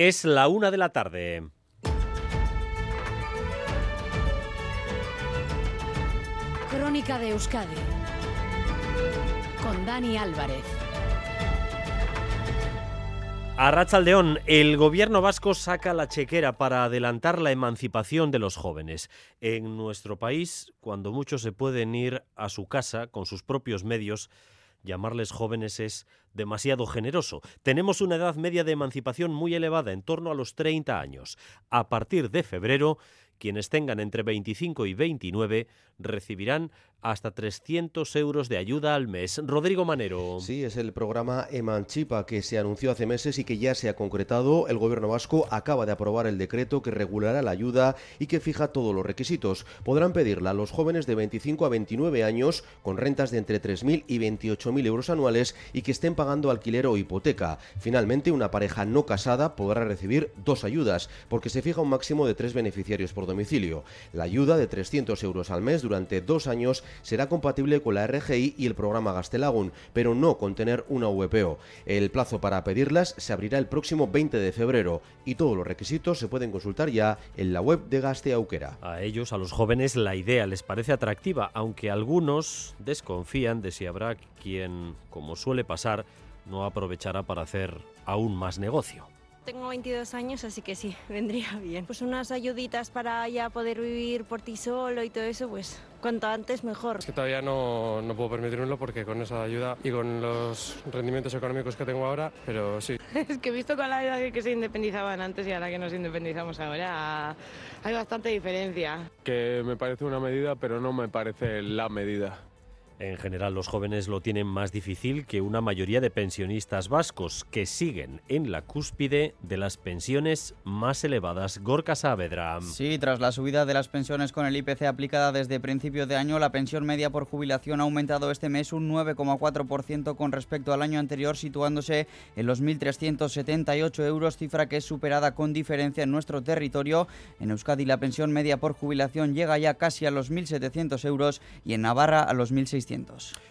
Es la una de la tarde. Crónica de Euskadi con Dani Álvarez. A Rachaldeón, el gobierno vasco saca la chequera para adelantar la emancipación de los jóvenes. En nuestro país, cuando muchos se pueden ir a su casa con sus propios medios, llamarles jóvenes es demasiado generoso. Tenemos una edad media de emancipación muy elevada, en torno a los 30 años. A partir de febrero, quienes tengan entre 25 y 29 recibirán hasta 300 euros de ayuda al mes. Rodrigo Manero. Sí, es el programa Emancipa que se anunció hace meses y que ya se ha concretado. El gobierno vasco acaba de aprobar el decreto que regulará la ayuda y que fija todos los requisitos. Podrán pedirla los jóvenes de 25 a 29 años con rentas de entre 3.000 y 28.000 euros anuales y que estén pagando alquiler o hipoteca. Finalmente, una pareja no casada podrá recibir dos ayudas porque se fija un máximo de tres beneficiarios por domicilio. La ayuda de 300 euros al mes durante dos años será compatible con la RGI y el programa Gastelagun, pero no con tener una VPO. El plazo para pedirlas se abrirá el próximo 20 de febrero y todos los requisitos se pueden consultar ya en la web de Gaste Auquera. A ellos, a los jóvenes, la idea les parece atractiva, aunque algunos desconfían de si habrá quien, como suele pasar, no aprovechará para hacer aún más negocio. Tengo 22 años, así que sí, vendría bien. Pues unas ayuditas para ya poder vivir por ti solo y todo eso, pues cuanto antes mejor. Es que todavía no, no puedo permitírmelo porque con esa ayuda y con los rendimientos económicos que tengo ahora, pero sí. es que he visto con la edad que se independizaban antes y a la que nos independizamos ahora, hay bastante diferencia. Que me parece una medida, pero no me parece la medida. En general, los jóvenes lo tienen más difícil que una mayoría de pensionistas vascos que siguen en la cúspide de las pensiones más elevadas. Gorka Saavedra. Sí, tras la subida de las pensiones con el IPC aplicada desde principio de año, la pensión media por jubilación ha aumentado este mes un 9,4% con respecto al año anterior, situándose en los 1.378 euros, cifra que es superada con diferencia en nuestro territorio. En Euskadi, la pensión media por jubilación llega ya casi a los 1.700 euros y en Navarra a los 1.600.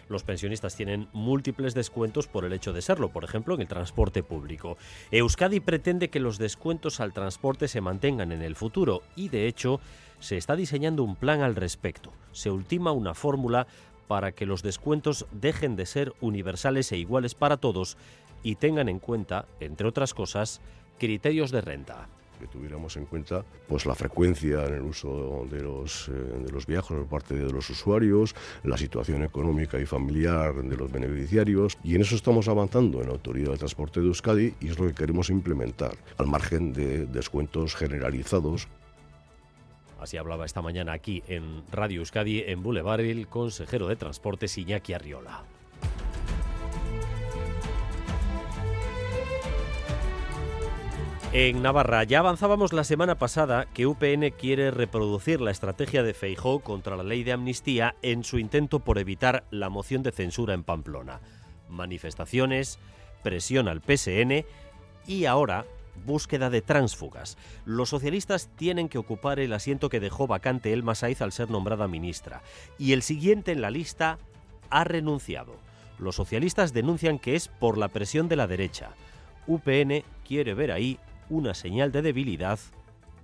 Los pensionistas tienen múltiples descuentos por el hecho de serlo, por ejemplo, en el transporte público. Euskadi pretende que los descuentos al transporte se mantengan en el futuro y, de hecho, se está diseñando un plan al respecto. Se ultima una fórmula para que los descuentos dejen de ser universales e iguales para todos y tengan en cuenta, entre otras cosas, criterios de renta que tuviéramos en cuenta pues la frecuencia en el uso de los, eh, de los viajes por parte de los usuarios, la situación económica y familiar de los beneficiarios y en eso estamos avanzando en la Autoridad de Transporte de Euskadi y es lo que queremos implementar al margen de descuentos generalizados Así hablaba esta mañana aquí en Radio Euskadi, en Boulevard, el consejero de Transportes Iñaki Arriola. En Navarra ya avanzábamos la semana pasada que UPN quiere reproducir la estrategia de Feijó contra la ley de amnistía en su intento por evitar la moción de censura en Pamplona. Manifestaciones, presión al PSN y ahora búsqueda de tránsfugas. Los socialistas tienen que ocupar el asiento que dejó vacante Elma Saiz al ser nombrada ministra y el siguiente en la lista ha renunciado. Los socialistas denuncian que es por la presión de la derecha. UPN quiere ver ahí una señal de debilidad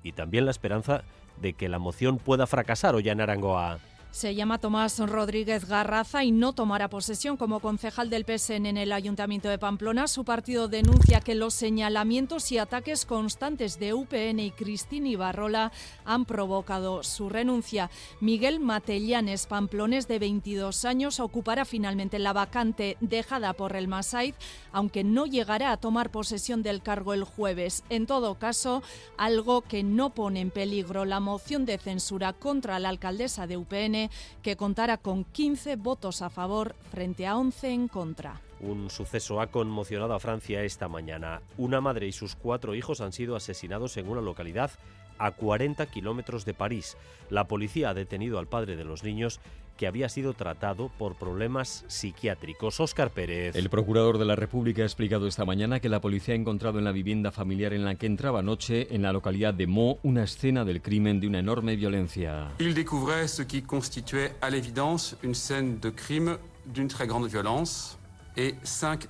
y también la esperanza de que la moción pueda fracasar en Arangoa. Se llama Tomás Rodríguez Garraza y no tomará posesión como concejal del PSN en el Ayuntamiento de Pamplona. Su partido denuncia que los señalamientos y ataques constantes de UPN y Cristina Ibarrola han provocado su renuncia. Miguel Matellanes, pamplones de 22 años, ocupará finalmente la vacante dejada por el Masaiz, aunque no llegará a tomar posesión del cargo el jueves. En todo caso, algo que no pone en peligro la moción de censura contra la alcaldesa de UPN que contara con 15 votos a favor frente a 11 en contra. Un suceso ha conmocionado a Francia esta mañana. Una madre y sus cuatro hijos han sido asesinados en una localidad a 40 kilómetros de París. La policía ha detenido al padre de los niños que había sido tratado por problemas psiquiátricos. Óscar Pérez. El procurador de la República ha explicado esta mañana que la policía ha encontrado en la vivienda familiar en la que entraba anoche, en la localidad de Meaux, una escena del crimen de una enorme violencia. Il découvrait ce qui constituait à l'évidence une scène de crime d'une très grande violence et cinq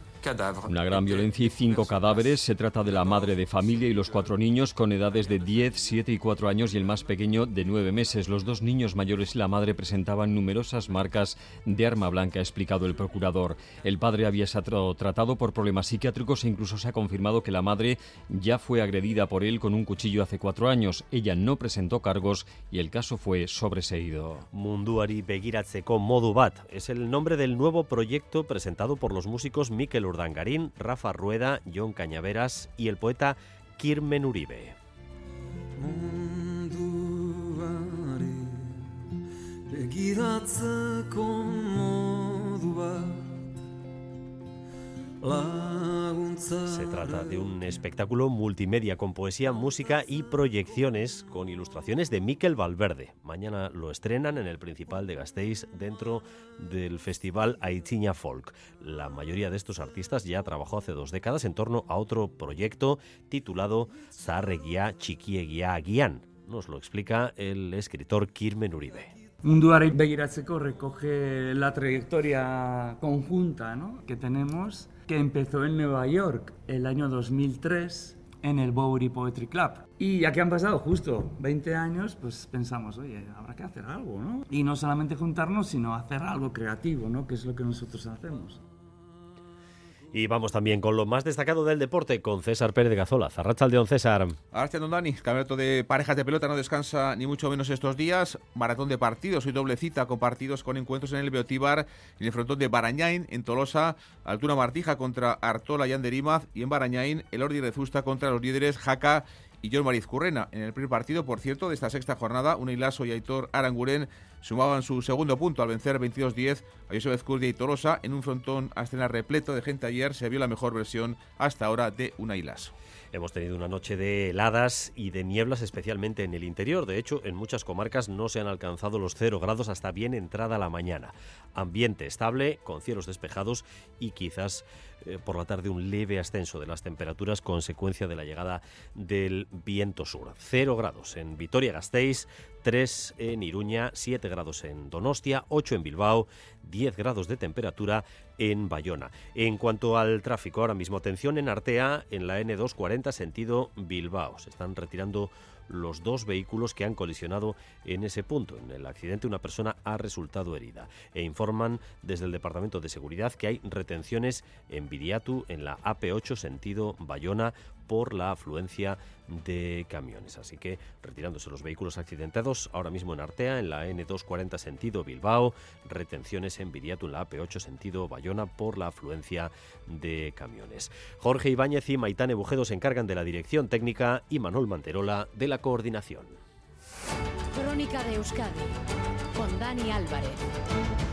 Una gran violencia y cinco cadáveres. Se trata de la madre de familia y los cuatro niños con edades de 10, 7 y 4 años y el más pequeño de 9 meses. Los dos niños mayores y la madre presentaban numerosas marcas de arma blanca, ha explicado el procurador. El padre había sido tratado por problemas psiquiátricos e incluso se ha confirmado que la madre ya fue agredida por él con un cuchillo hace cuatro años. Ella no presentó cargos y el caso fue sobreseído. Munduari begiratzeko modu bat es el nombre del nuevo proyecto presentado por los músicos Mikel Urdangarín, Rafa Rueda, John Cañaveras y el poeta Kirmen Uribe. Se trata de un espectáculo multimedia con poesía, música y proyecciones con ilustraciones de Miquel Valverde. Mañana lo estrenan en el Principal de Gasteiz dentro del festival Aichiña Folk. La mayoría de estos artistas ya trabajó hace dos décadas en torno a otro proyecto titulado Zaharregia Chiquiegia Guián. Nos lo explica el escritor Kirmen Uribe. Munduari begiratzeko recoge la trayectoria conjunta ¿no? que tenemos, que empezó en Nueva York el año 2003 en el Bowery Poetry Club. Y ya que han pasado justo 20 años, pues pensamos, oye, habrá que hacer algo, ¿no? Y no solamente juntarnos, sino hacer algo creativo, ¿no? Que es lo que nosotros hacemos. Y vamos también con lo más destacado del deporte con César Pérez de Gazola. Zarrachaldeón, César. Gracias, don Dani. Campeonato de parejas de pelota no descansa ni mucho menos estos días. Maratón de partidos y doble cita con partidos con encuentros en el Beotíbar, en el frontón de Barañain, en Tolosa, Altura Martija contra Artola y Anderimaz, y en Barañain, el Ordi Rezusta contra los líderes Jaca y John Mariz Currena. En el primer partido, por cierto, de esta sexta jornada, Unilaso y Aitor Aranguren sumaban su segundo punto al vencer 22-10 a Josep Curdia y Tolosa en un frontón a escena repleto de gente ayer. Se vio la mejor versión hasta ahora de Unailaso. Hemos tenido una noche de heladas y de nieblas, especialmente en el interior. De hecho, en muchas comarcas no se han alcanzado los cero grados hasta bien entrada la mañana. Ambiente estable, con cielos despejados y quizás eh, por la tarde un leve ascenso de las temperaturas, consecuencia de la llegada del viento sur. Cero grados en Vitoria-Gasteiz, 3 en Iruña, 7 grados en Donostia, 8 en Bilbao, 10 grados de temperatura en Bayona. En cuanto al tráfico, ahora mismo atención en Artea, en la N240 sentido Bilbao. Se están retirando los dos vehículos que han colisionado en ese punto. En el accidente una persona ha resultado herida e informan desde el Departamento de Seguridad que hay retenciones en Viriatu en la AP8 sentido Bayona por la afluencia de camiones. Así que retirándose los vehículos accidentados ahora mismo en Artea, en la N240 sentido Bilbao, retenciones en Viriatu en la AP8 sentido Bayona por la afluencia de camiones. Jorge Ibáñez y Maitane Bujedo se encargan de la dirección técnica y Manuel Manterola de la coordinación. Crónica de Euskadi con Dani Álvarez.